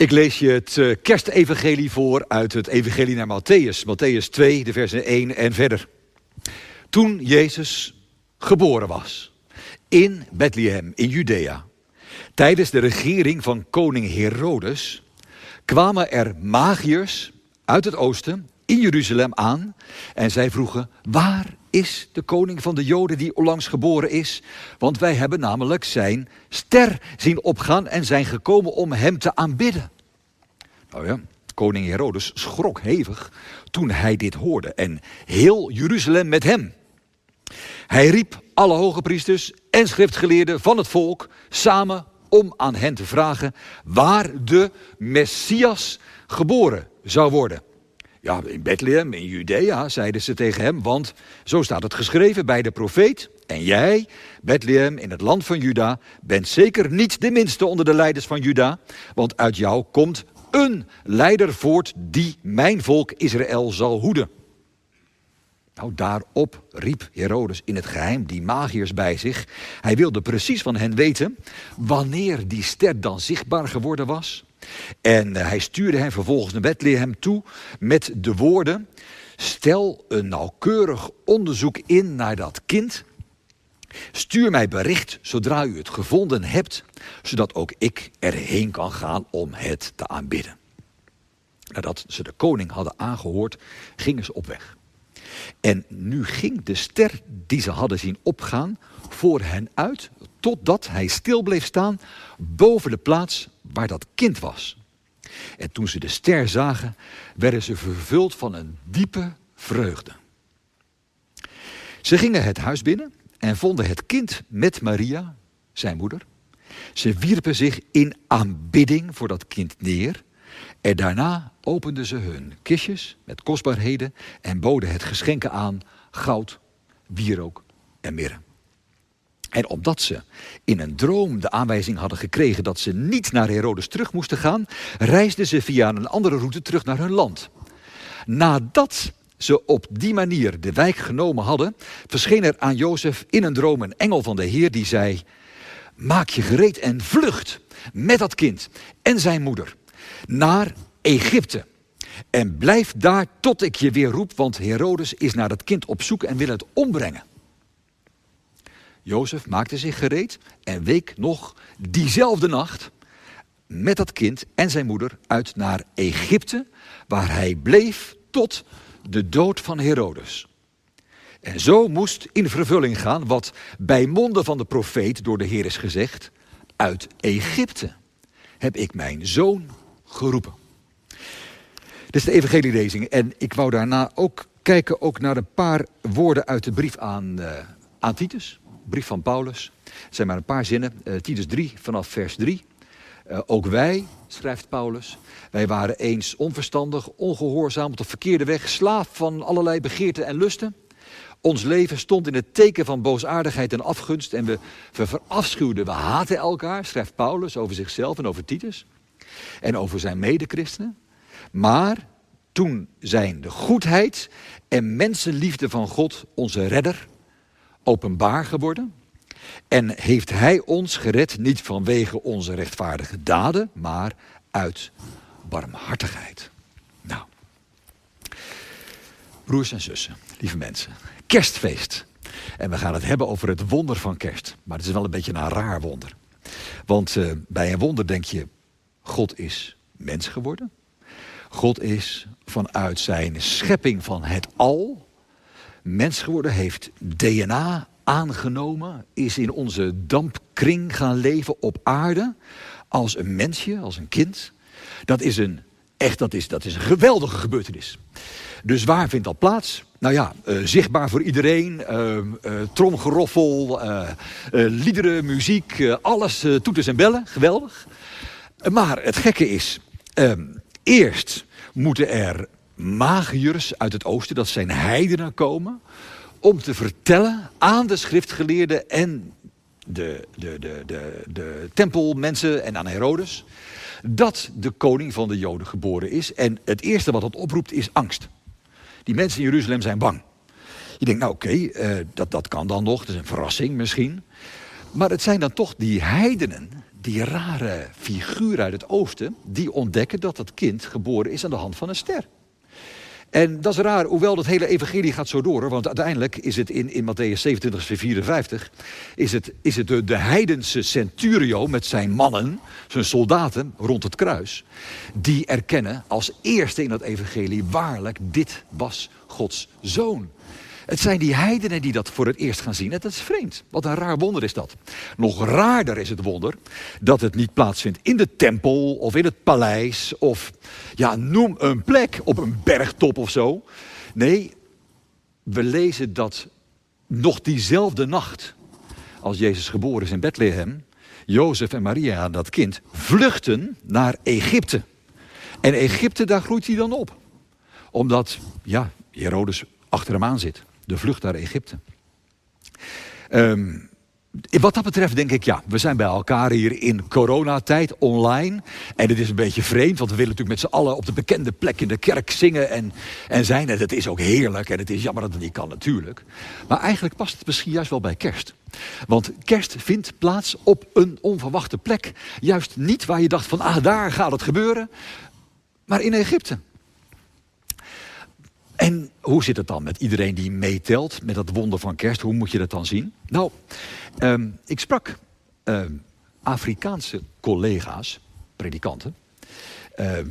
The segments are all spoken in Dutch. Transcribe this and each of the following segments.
Ik lees je het uh, kerstevangelie voor uit het evangelie naar Matthäus. Matthäus 2, de versen 1 en verder. Toen Jezus geboren was in Bethlehem in Judea, tijdens de regering van koning Herodes, kwamen er magiërs uit het oosten in Jeruzalem aan en zij vroegen, waar is de koning van de Joden die onlangs geboren is? Want wij hebben namelijk zijn ster zien opgaan en zijn gekomen om hem te aanbidden. Nou ja, koning Herodes schrok hevig toen hij dit hoorde en heel Jeruzalem met hem. Hij riep alle hoge priesters en schriftgeleerden van het volk samen om aan hen te vragen waar de Messias geboren zou worden. Ja, in Bethlehem, in Judea, zeiden ze tegen hem, want zo staat het geschreven bij de profeet. En jij, Bethlehem, in het land van Juda, bent zeker niet de minste onder de leiders van Juda, want uit jou komt een leider voort die mijn volk Israël zal hoeden. Nou, daarop riep Herodes in het geheim die magiërs bij zich. Hij wilde precies van hen weten wanneer die ster dan zichtbaar geworden was. En eh, hij stuurde hen vervolgens naar Bethlehem toe met de woorden: Stel een nauwkeurig onderzoek in naar dat kind. Stuur mij bericht zodra u het gevonden hebt, zodat ook ik erheen kan gaan om het te aanbidden. Nadat ze de koning hadden aangehoord, gingen ze op weg. En nu ging de ster die ze hadden zien opgaan voor hen uit, totdat hij stil bleef staan boven de plaats waar dat kind was. En toen ze de ster zagen, werden ze vervuld van een diepe vreugde. Ze gingen het huis binnen en vonden het kind met Maria, zijn moeder. Ze wierpen zich in aanbidding voor dat kind neer. En daarna openden ze hun kistjes met kostbaarheden en boden het geschenken aan: goud, wierook en mirre. En omdat ze in een droom de aanwijzing hadden gekregen dat ze niet naar Herodes terug moesten gaan, reisden ze via een andere route terug naar hun land. Nadat ze op die manier de wijk genomen hadden, verscheen er aan Jozef in een droom een engel van de Heer die zei: Maak je gereed en vlucht met dat kind en zijn moeder naar Egypte. En blijf daar tot ik je weer roep, want Herodes is naar dat kind op zoek en wil het ombrengen. Jozef maakte zich gereed en week nog diezelfde nacht met dat kind en zijn moeder uit naar Egypte, waar hij bleef tot de dood van Herodes. En zo moest in vervulling gaan wat bij monden van de profeet door de Heer is gezegd: uit Egypte heb ik mijn zoon geroepen. Dit is de evangelielezing en ik wou daarna ook kijken ook naar een paar woorden uit de brief aan, uh, aan Titus brief van Paulus. Het zijn maar een paar zinnen. Uh, Titus 3 vanaf vers 3. Uh, eh, ook wij, schrijft Paulus, wij waren eens onverstandig, ongehoorzaam, op de verkeerde weg, slaaf van allerlei begeerten en lusten. Ons leven stond in het teken van boosaardigheid en afgunst en we, we verafschuwden, we haten elkaar, schrijft Paulus over zichzelf en over Titus en over zijn medechristenen. Maar toen zijn de goedheid en mensenliefde van God, onze redder, openbaar geworden. En heeft Hij ons gered niet vanwege onze rechtvaardige daden, maar uit barmhartigheid. Nou, broers en zussen, lieve mensen, kerstfeest. En we gaan het hebben over het wonder van kerst. Maar het is wel een beetje een raar wonder. Want uh, bij een wonder denk je, God is mens geworden. God is vanuit zijn schepping van het al, mens geworden, heeft DNA aangenomen, is in onze dampkring gaan leven op aarde als een mensje, als een kind. Dat is een, echt, dat is, dat is een geweldige gebeurtenis. Dus waar vindt dat plaats? Nou ja, uh, zichtbaar voor iedereen. Uh, tromgeroffel, liederen, muziek, alles, toeters en bellen. Geweldig. Maar het gekke is, ehm, eerst moeten er magiërs uit het oosten, dat zijn heidenen, komen... om te vertellen aan de schriftgeleerden en de, de, de, de, de tempelmensen en aan Herodes... dat de koning van de Joden geboren is. En het eerste wat dat oproept is angst. Die mensen in Jeruzalem zijn bang. Je denkt, nou oké, uh, dat, dat kan dan nog, dat is een verrassing misschien. Maar het zijn dan toch die heidenen die rare figuur uit het oosten, die ontdekken dat dat kind geboren is aan de hand van een ster. En dat is raar, hoewel dat hele evangelie gaat zo door. Want uiteindelijk is het in, in Matthäus 27, vers 54... is het, is het de, de heidense centurio met zijn mannen, zijn soldaten rond het kruis... die erkennen als eerste in dat evangelie... waarlijk, dit was Gods zoon. Het zijn die heidenen die dat voor het eerst gaan zien. En dat is vreemd. Wat een raar wonder is dat. Nog raarder is het wonder dat het niet plaatsvindt in de tempel of in het paleis of ja, noem een plek op een bergtop of zo. Nee, we lezen dat nog diezelfde nacht als Jezus geboren is in Bethlehem, Jozef en Maria, dat kind, vluchten naar Egypte. En Egypte, daar groeit hij dan op. Omdat, ja, Herodes achter hem aan zit de vlucht naar Egypte. Um, wat dat betreft denk ik, ja, we zijn bij elkaar hier in coronatijd online. En het is een beetje vreemd, want we willen natuurlijk met z'n allen op de bekende plek in de kerk zingen en, en zijn. En het is ook heerlijk en het is jammer dat het niet kan natuurlijk. Maar eigenlijk past het misschien juist wel bij kerst. Want kerst vindt plaats op een onverwachte plek. Juist niet waar je dacht van, ah, daar gaat het gebeuren. Maar in Egypte. En hoe zit het dan met iedereen die meetelt met dat wonder van kerst? Hoe moet je dat dan zien? Nou, ehm, ik sprak ehm, Afrikaanse collega's, predikanten, ehm,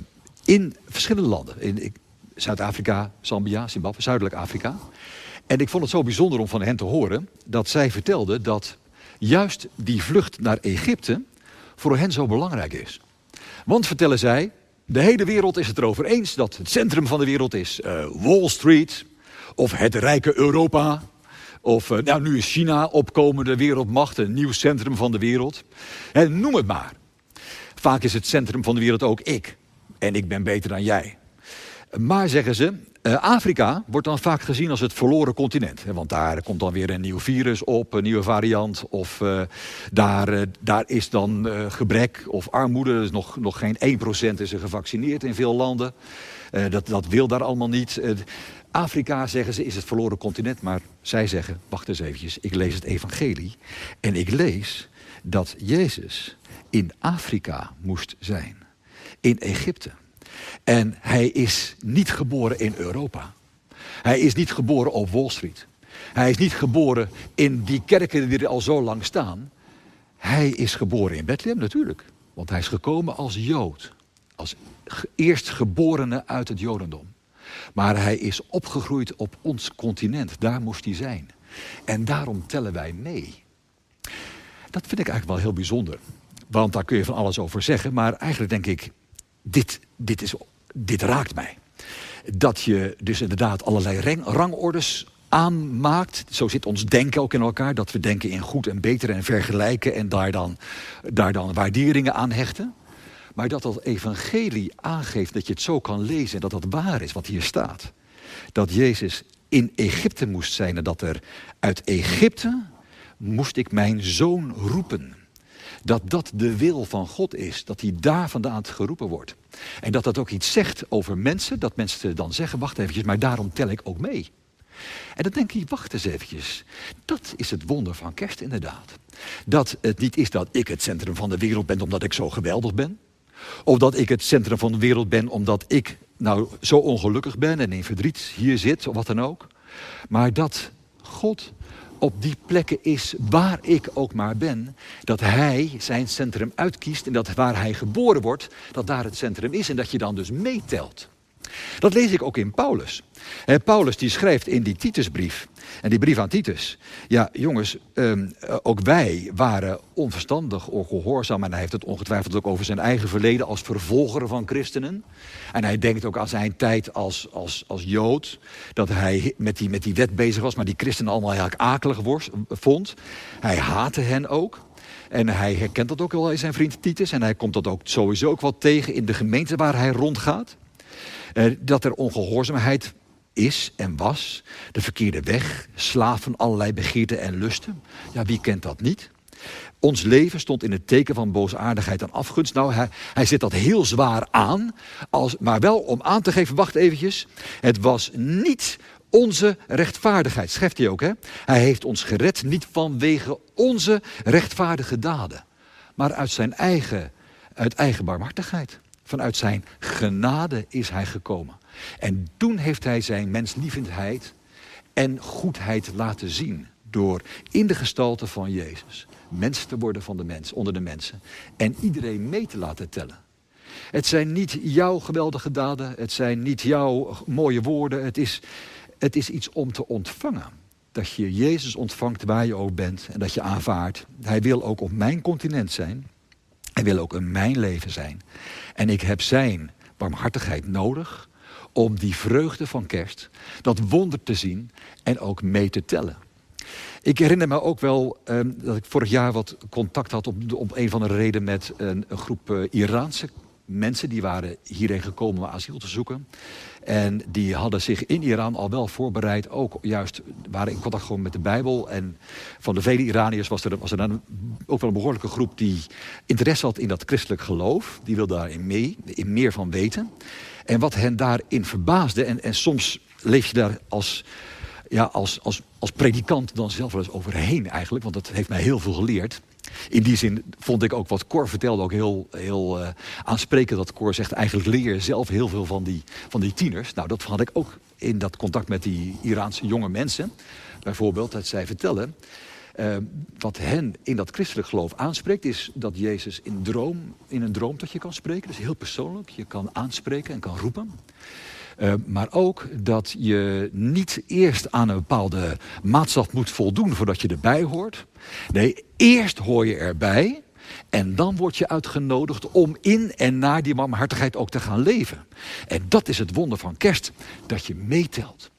in verschillende landen. In Zuid-Afrika, Zambia, Zimbabwe, Zuidelijk Afrika. En ik vond het zo bijzonder om van hen te horen dat zij vertelden dat juist die vlucht naar Egypte voor hen zo belangrijk is. Want vertellen zij, de hele wereld is het erover eens dat het centrum van de wereld is uh, Wall Street of het rijke Europa. Of uh, nou, nu is China opkomende wereldmacht, een nieuw centrum van de wereld. En noem het maar. Vaak is het centrum van de wereld ook ik. En ik ben beter dan jij. Maar zeggen ze, uh, Afrika wordt dan vaak gezien als het verloren continent. Want daar komt dan weer een nieuw virus op, een nieuwe variant. Of uh, daar, uh, daar is dan gebrek of armoede. Dus nog, nog geen 1% is er gevaccineerd in veel landen. dat, dat wil daar allemaal niet. Afrika, zeggen ze, is het verloren continent. Maar zij zeggen, wacht eens eventjes, ik lees het evangelie. En ik lees dat Jezus in Afrika moest zijn. In Egypte. En hij is niet geboren in Europa. Hij is niet geboren op Wall Street. Hij is niet geboren in die kerken die er al zo lang staan. Hij is geboren in Bethlehem natuurlijk. Want hij is gekomen als Jood. Als eerstgeborene uit het Jodendom. Maar hij is opgegroeid op ons continent. Daar moest hij zijn. En daarom tellen wij mee. Dat vind ik eigenlijk wel heel bijzonder. Want daar kun je van alles over zeggen. Maar eigenlijk denk ik, dit, dit, is, dit raakt mij. Dat je dus inderdaad allerlei rang, rangordes aanmaakt. Zo zit ons denken ook in elkaar. Dat we denken in goed en beter en vergelijken en daar dan, daar dan waarderingen aan hechten. Maar dat dat evangelie aangeeft dat je het zo kan lezen en dat dat waar is wat hier staat. Dat Jezus in Egypte moest zijn en dat er uit Egypte moest ik mijn zoon roepen dat dat de wil van God is. Dat hij daar vandaan geroepen wordt. En dat dat ook iets zegt over mensen. Dat mensen dan zeggen, wacht eventjes, maar daarom tel ik ook mee. En dan denk ik, wacht eens eventjes. Dat is het wonder van kerst inderdaad. Dat het niet is dat ik het centrum van de wereld ben omdat ik zo geweldig ben. Of dat ik het centrum van de wereld ben omdat ik nou zo ongelukkig ben en in verdriet hier zit of wat dan ook. Maar dat God op die plekken is waar ik ook maar ben, dat hij zijn centrum uitkiest en dat waar hij geboren wordt, dat daar het centrum is en dat je dan dus meetelt. Dat lees ik ook in Paulus. Paulus die schrijft in die Titusbrief, en die brief aan Titus. Ja, jongens, ehm, ook wij waren onverstandig, ongehoorzaam. En hij heeft het ongetwijfeld ook over zijn eigen verleden als vervolger van christenen. En hij denkt ook aan zijn tijd als, als, als Jood. Dat hij met die, met die wet bezig was, maar die christenen allemaal eigenlijk akelig vond. Hij haatte hen ook. En hij herkent dat ook wel in zijn vriend Titus. En hij komt dat ook sowieso ook wel tegen in de gemeente waar hij rondgaat. Uh, dat er ongehoorzaamheid is en was. De verkeerde weg, slaven allerlei begeerten en lusten. Ja, wie kent dat niet? Ons leven stond in het teken van boosaardigheid en afgunst. Nou, hij, hij zet dat heel zwaar aan. Als, maar wel om aan te geven, wacht eventjes. Het was niet onze rechtvaardigheid, schrijft hij ook. Hè? Hij heeft ons gered niet vanwege onze rechtvaardige daden. maar uit zijn eigen, uit eigen barmhartigheid. Vanuit zijn genade is hij gekomen. En toen heeft hij zijn menslievendheid en goedheid laten zien. Door in de gestalte van Jezus mens te worden van de mens, onder de mensen. En iedereen mee te laten tellen. Het zijn niet jouw geweldige daden, het zijn niet jouw mooie woorden. Het is, het is iets om te ontvangen. Dat je Jezus ontvangt waar je ook bent en dat je aanvaardt. Hij wil ook op mijn continent zijn. Hij wil ook in mijn leven zijn. En ik heb zijn barmhartigheid nodig om die vreugde van kerst, dat wonder te zien en ook mee te tellen. Ik herinner me ook wel ehm, dat ik vorig jaar wat contact had op, op een van de reden met een, een groep uh, Iraanse mensen die waren hierheen gekomen om asiel te zoeken. En die hadden zich in Iran al wel voorbereid, ook juist waren in contact gewoon met de Bijbel. En van de vele Iraniërs was er, was er dan ook wel een behoorlijke groep die interesse had in dat christelijk geloof. Die wilde daarin mee, in meer van weten. En wat hen daarin verbaasde, en, en soms leef je daar als, ja, als, als, als predikant dan zelf wel eens overheen eigenlijk, want dat heeft mij heel veel geleerd. In die zin vond ik ook wat Cor vertelde ook heel, heel uh, aansprekend. Dat Cor zegt eigenlijk leer zelf heel veel van die, van die tieners. Nou, dat had ik ook in dat contact met die Iraanse jonge mensen. Bijvoorbeeld dat zij vertellen... Uh, wat hen in dat christelijk geloof aanspreekt... is dat Jezus in, droom, in een droom tot je kan spreken. Is heel persoonlijk. Je kan aanspreken en kan roepen. Uh, maar ook dat je niet eerst aan een bepaalde maatstaf moet voldoen voordat je erbij hoort. Nee, eerst hoor je erbij. En dan word je uitgenodigd om in en naar die barmhartigheid ook te gaan leven. En dat is het wonder van kerst, dat je meetelt.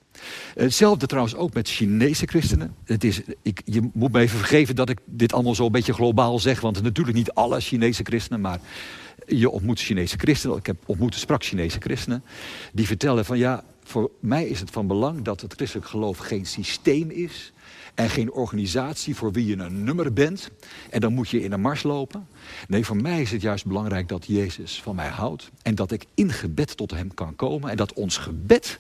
Hetzelfde trouwens ook met Chinese christenen. Het is, ik, je moet me even vergeven dat ik dit allemaal zo een beetje globaal zeg. Want natuurlijk niet alle Chinese christenen. Maar je ontmoet Chinese christenen. Ik heb ontmoet sprak Chinese christenen. Die vertellen van ja, voor mij is het van belang dat het christelijk geloof geen systeem is. En geen organisatie voor wie je een nummer bent. En dan moet je in een mars lopen. Nee, voor mij is het juist belangrijk dat Jezus van mij houdt. En dat ik in gebed tot hem kan komen. En dat ons gebed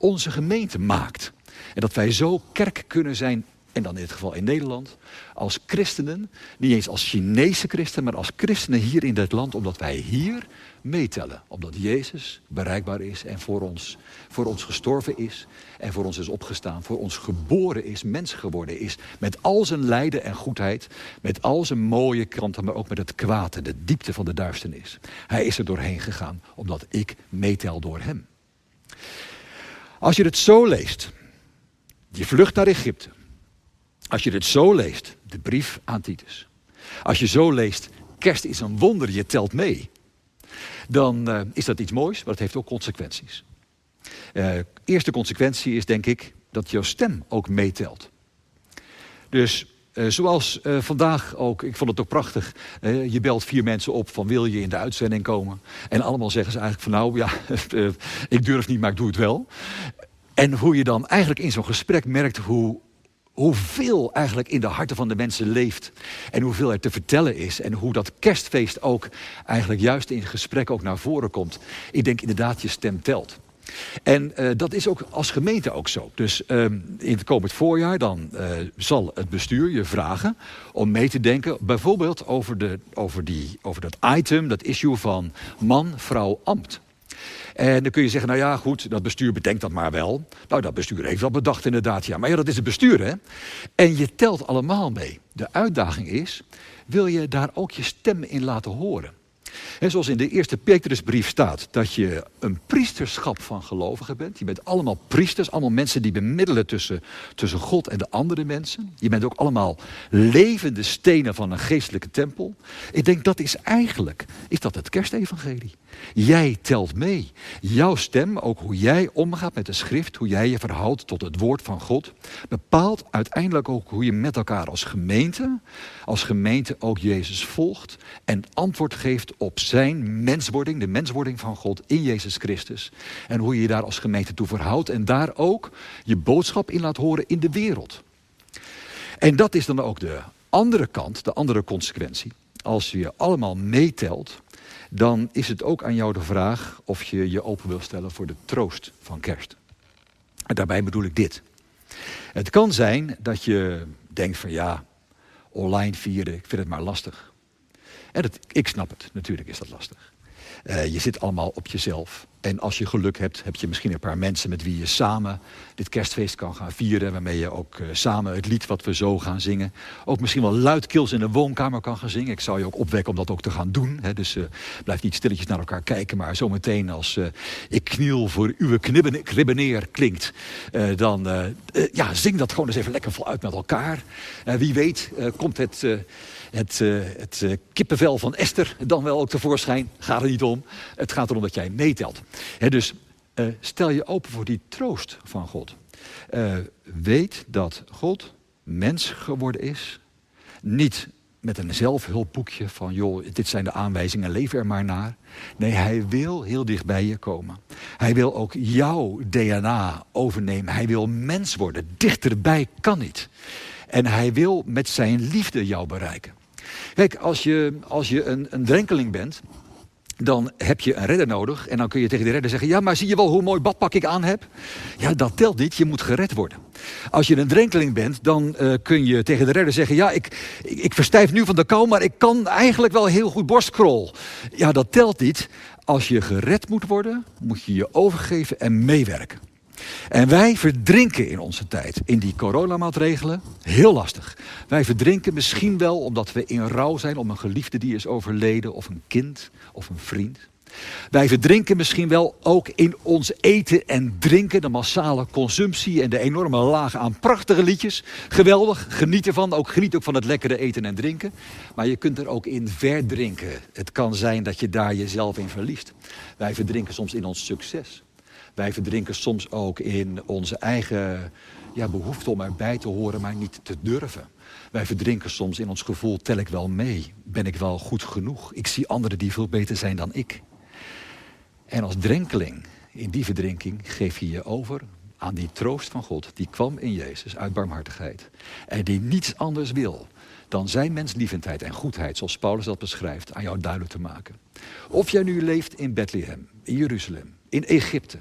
onze gemeente maakt. En dat wij zo kerk kunnen zijn en dan in dit geval in Nederland, als christenen, niet eens als Chinese christenen, maar als christenen hier in dit land, omdat wij hier meetellen. Omdat Jezus bereikbaar is en voor ons, voor ons gestorven is en voor ons is opgestaan, voor ons geboren is, mens geworden is, met al zijn lijden en goedheid, met al zijn mooie kanten, maar ook met het kwaad de diepte van de duisternis. Hij is er doorheen gegaan, omdat ik meetel door hem. Als je het zo leest, je vlucht naar Egypte, als je dit zo leest, de brief aan Titus. Als je zo leest, kerst is een wonder, je telt mee. Dan uh, is dat iets moois, maar het heeft ook consequenties. Uh, eerste consequentie is denk ik dat jouw stem ook meetelt. Dus uh, zoals uh, vandaag ook, ik vond het ook prachtig. Uh, je belt vier mensen op van wil je in de uitzending komen? En allemaal zeggen ze eigenlijk van nou ja, ik durf niet, maar ik doe het wel. En hoe je dan eigenlijk in zo'n gesprek merkt hoe hoeveel eigenlijk in de harten van de mensen leeft. En hoeveel er te vertellen is. En hoe dat kerstfeest ook eigenlijk juist in gesprek ook naar voren komt. Ik denk inderdaad, je stem telt. En uh, dat is ook als gemeente ook zo. Dus uh, in het komend voorjaar dan uh, zal het bestuur je vragen om mee te denken, bijvoorbeeld over, de, over, die, over dat item, dat issue van man, vrouw, ambt. En dan kun je zeggen, nou ja, goed, dat bestuur bedenkt dat maar wel. Nou, dat bestuur heeft dat bedacht inderdaad, ja. Maar ja, dat is het bestuur, hè. En je telt allemaal mee. De uitdaging is, wil je daar ook je stem in laten horen? En zoals in de eerste Petrusbrief staat, dat je een priesterschap van gelovigen bent. Je bent allemaal priesters, allemaal mensen die bemiddelen tussen, tussen God en de andere mensen. Je bent ook allemaal levende stenen van een geestelijke tempel. Ik denk dat is eigenlijk, is dat het kerstevangelie. Jij telt mee. Jouw stem, ook hoe jij omgaat met de schrift, hoe jij je verhoudt tot het woord van God, bepaalt uiteindelijk ook hoe je met elkaar als gemeente, als gemeente ook Jezus volgt en antwoord geeft op zijn menswording, de menswording van God in Jezus Christus. En hoe je je daar als gemeente toe verhoudt en daar ook je boodschap in laat horen in de wereld. En dat is dan ook de andere kant, de andere consequentie. Als je allemaal meetelt, dan is het ook aan jou de vraag of je je open wil stellen voor de troost van kerst. En daarbij bedoel ik dit. Het kan zijn dat je denkt van ja, online vieren, ik vind het maar lastig. En dat, ik snap het, natuurlijk is dat lastig. Uh, je zit allemaal op jezelf. En als je geluk hebt, heb je misschien een paar mensen met wie je samen dit kerstfeest kan gaan vieren. Waarmee je ook uh, samen het lied wat we zo gaan zingen. Ook misschien wel luidkeels in de woonkamer kan gaan zingen. Ik zou je ook opwekken om dat ook te gaan doen. Hè. Dus uh, blijf niet stilletjes naar elkaar kijken. Maar zometeen als ik kniel voor uw kribbeneer klinkt. dan ja, zing dat gewoon eens even lekker voluit met elkaar. wie weet komt het het, uh, het uh, kippenvel van Esther dan wel ook tevoorschijn. Gaat er niet om. Het gaat erom dat jij meetelt. dus uh, stel je open voor die troost van God. weet dat God mens geworden is. Niet met een zelfhulpboekje van, joh, dit zijn de aanwijzingen, leef er maar naar. Nee, hij wil heel dicht bij je komen. Hij wil ook jouw DNA overnemen. Hij wil mens worden. Dichterbij kan niet. En hij wil met zijn liefde jou bereiken. Kijk, als je, als je een, een drenkeling bent, dan heb je een redder nodig. En dan kun je tegen die redder zeggen: Ja, maar zie je wel hoe mooi badpak ik aan heb? Ja, dat telt niet. Je moet gered worden. Als je een drenkeling bent, dan uh, kun je tegen de redder zeggen: Ja, ik, ik, ik, verstijf nu van de kou, maar ik kan eigenlijk wel heel goed borstkrol. Ja, dat telt niet. Als je gered moet worden, moet je je overgeven en meewerken. En wij verdrinken in onze tijd in die coronamaatregelen. Heel lastig. Wij verdrinken misschien wel omdat we in rouw zijn om een geliefde die is overleden, of een kind, of een vriend. Wij verdrinken misschien wel ook in ons eten en drinken, de massale consumptie en de enorme laag aan prachtige liedjes. Geweldig, geniet ervan, ook geniet ook van het lekkere eten en drinken. Maar je kunt er ook in verdrinken. Het kan zijn dat je daar jezelf in verliest. Wij verdrinken soms in ons succes. Wij verdrinken soms ook in onze eigen ja, behoefte om erbij te horen, maar niet te durven. Wij verdrinken soms in ons gevoel, tel ik wel mee? Ben ik wel goed genoeg? Ik zie anderen die veel beter zijn dan ik. En als drenkeling in die verdrinking geef je je over aan die troost van God. Die kwam in Jezus uit barmhartigheid. En die niets anders wil dan zijn menslievendheid en goedheid, zoals Paulus dat beschrijft, aan jou duidelijk te maken. Of jij nu leeft in Bethlehem, in Jeruzalem, in Egypte,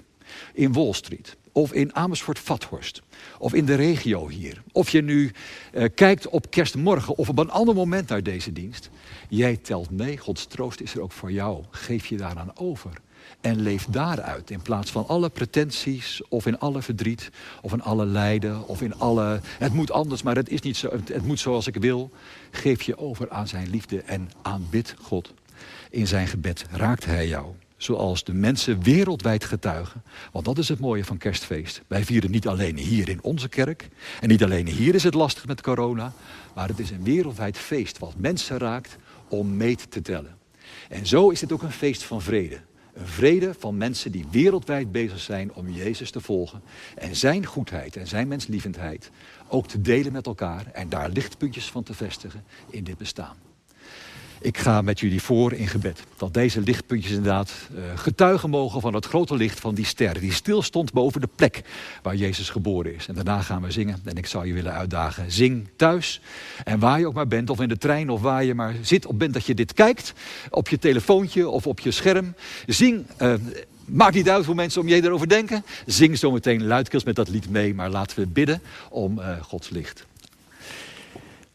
in Wall Street of in Amersfoort-Vathorst of in de regio hier. Of je nu uh, kijkt op kerstmorgen of op een ander moment naar deze dienst. Jij telt mee, Gods troost is er ook voor jou. Geef je daaraan over. En leef daaruit in plaats van alle pretenties of in alle verdriet of in alle lijden of in alle... Het moet anders, maar het is niet zo, het moet zoals ik wil. Geef je over aan zijn liefde en aanbid God. In zijn gebed raakt hij jou zoals de mensen wereldwijd getuigen. Want dat is het mooie van kerstfeest. Wij vieren niet alleen hier in onze kerk. En niet alleen hier is het lastig met corona. Maar het is een wereldwijd feest wat mensen raakt om mee te tellen. En zo is het ook een feest van vrede. Een vrede van mensen die wereldwijd bezig zijn om Jezus te volgen. En zijn goedheid en zijn menslievendheid ook te delen met elkaar. En daar lichtpuntjes van te vestigen in dit bestaan. Ik ga met jullie voor in gebed. Dat deze lichtpuntjes inderdaad uh, getuigen mogen van het grote licht van die ster. Die stil stond boven de plek waar Jezus geboren is. En daarna gaan we zingen. En ik zou je willen uitdagen. Zing thuis. En waar je ook maar bent. Of in de trein. Of waar je maar zit. Of bent dat je dit kijkt. Op je telefoontje of op je scherm. Zing. Uh, Maakt niet uit hoe mensen om je erover denken. Zing zometeen luidkeels met dat lied mee. Maar laten we bidden om uh, Gods licht.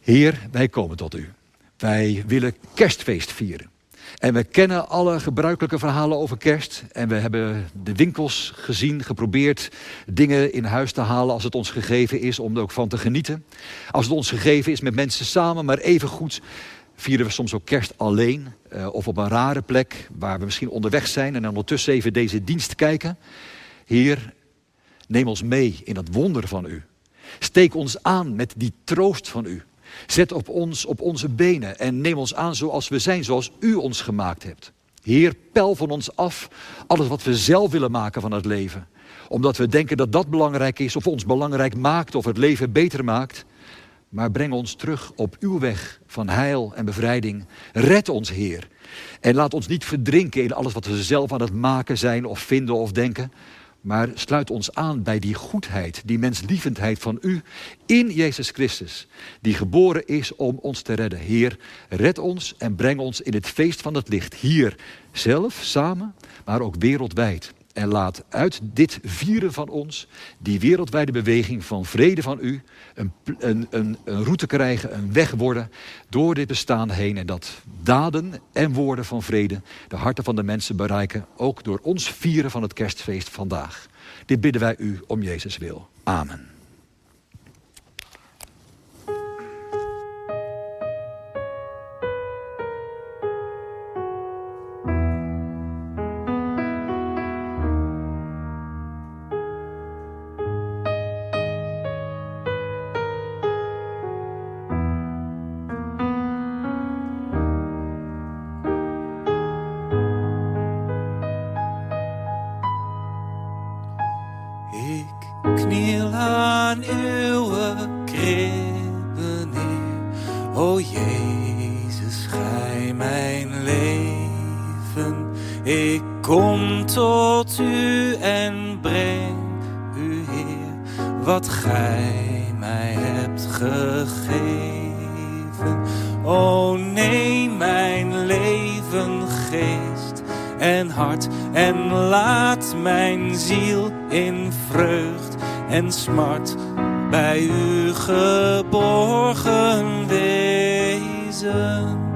Heer, wij komen tot u. Wij willen kerstfeest vieren. En we kennen alle gebruikelijke verhalen over kerst. En we hebben de winkels gezien, geprobeerd dingen in huis te halen als het ons gegeven is, om er ook van te genieten. Als het ons gegeven is met mensen samen, maar even goed vieren we soms ook kerst alleen. Uh, of op een rare plek waar we misschien onderweg zijn en ondertussen even deze dienst kijken. Heer, neem ons mee in dat wonder van u. Steek ons aan met die troost van u. Zet op ons, op onze benen en neem ons aan zoals we zijn, zoals u ons gemaakt hebt. Heer, pel van ons af alles wat we zelf willen maken van het leven. Omdat we denken dat dat belangrijk is, of ons belangrijk maakt, of het leven beter maakt. Maar breng ons terug op uw weg van heil en bevrijding. Red ons, Heer. En laat ons niet verdrinken in alles wat we zelf aan het maken zijn, of vinden of denken. Maar sluit ons aan bij die goedheid, die menslievendheid van u in Jezus Christus, die geboren is om ons te redden. Heer, red ons en breng ons in het feest van het licht, hier zelf, samen, maar ook wereldwijd. En laat uit dit vieren van ons, die wereldwijde beweging van vrede van u, een, een, een, een route krijgen, een weg worden door dit bestaan heen. En dat daden en woorden van vrede de harten van de mensen bereiken, ook door ons vieren van het kerstfeest vandaag. Dit bidden wij u om Jezus wil. Amen. Ik kniel aan uw kribben neer. O Jezus, gij mijn leven. Ik kom tot u en breng u Heer wat gij mij hebt gegeven. O neem mijn leven, geest en hart en laat mijn ziel en smart bij u geborgen wezen.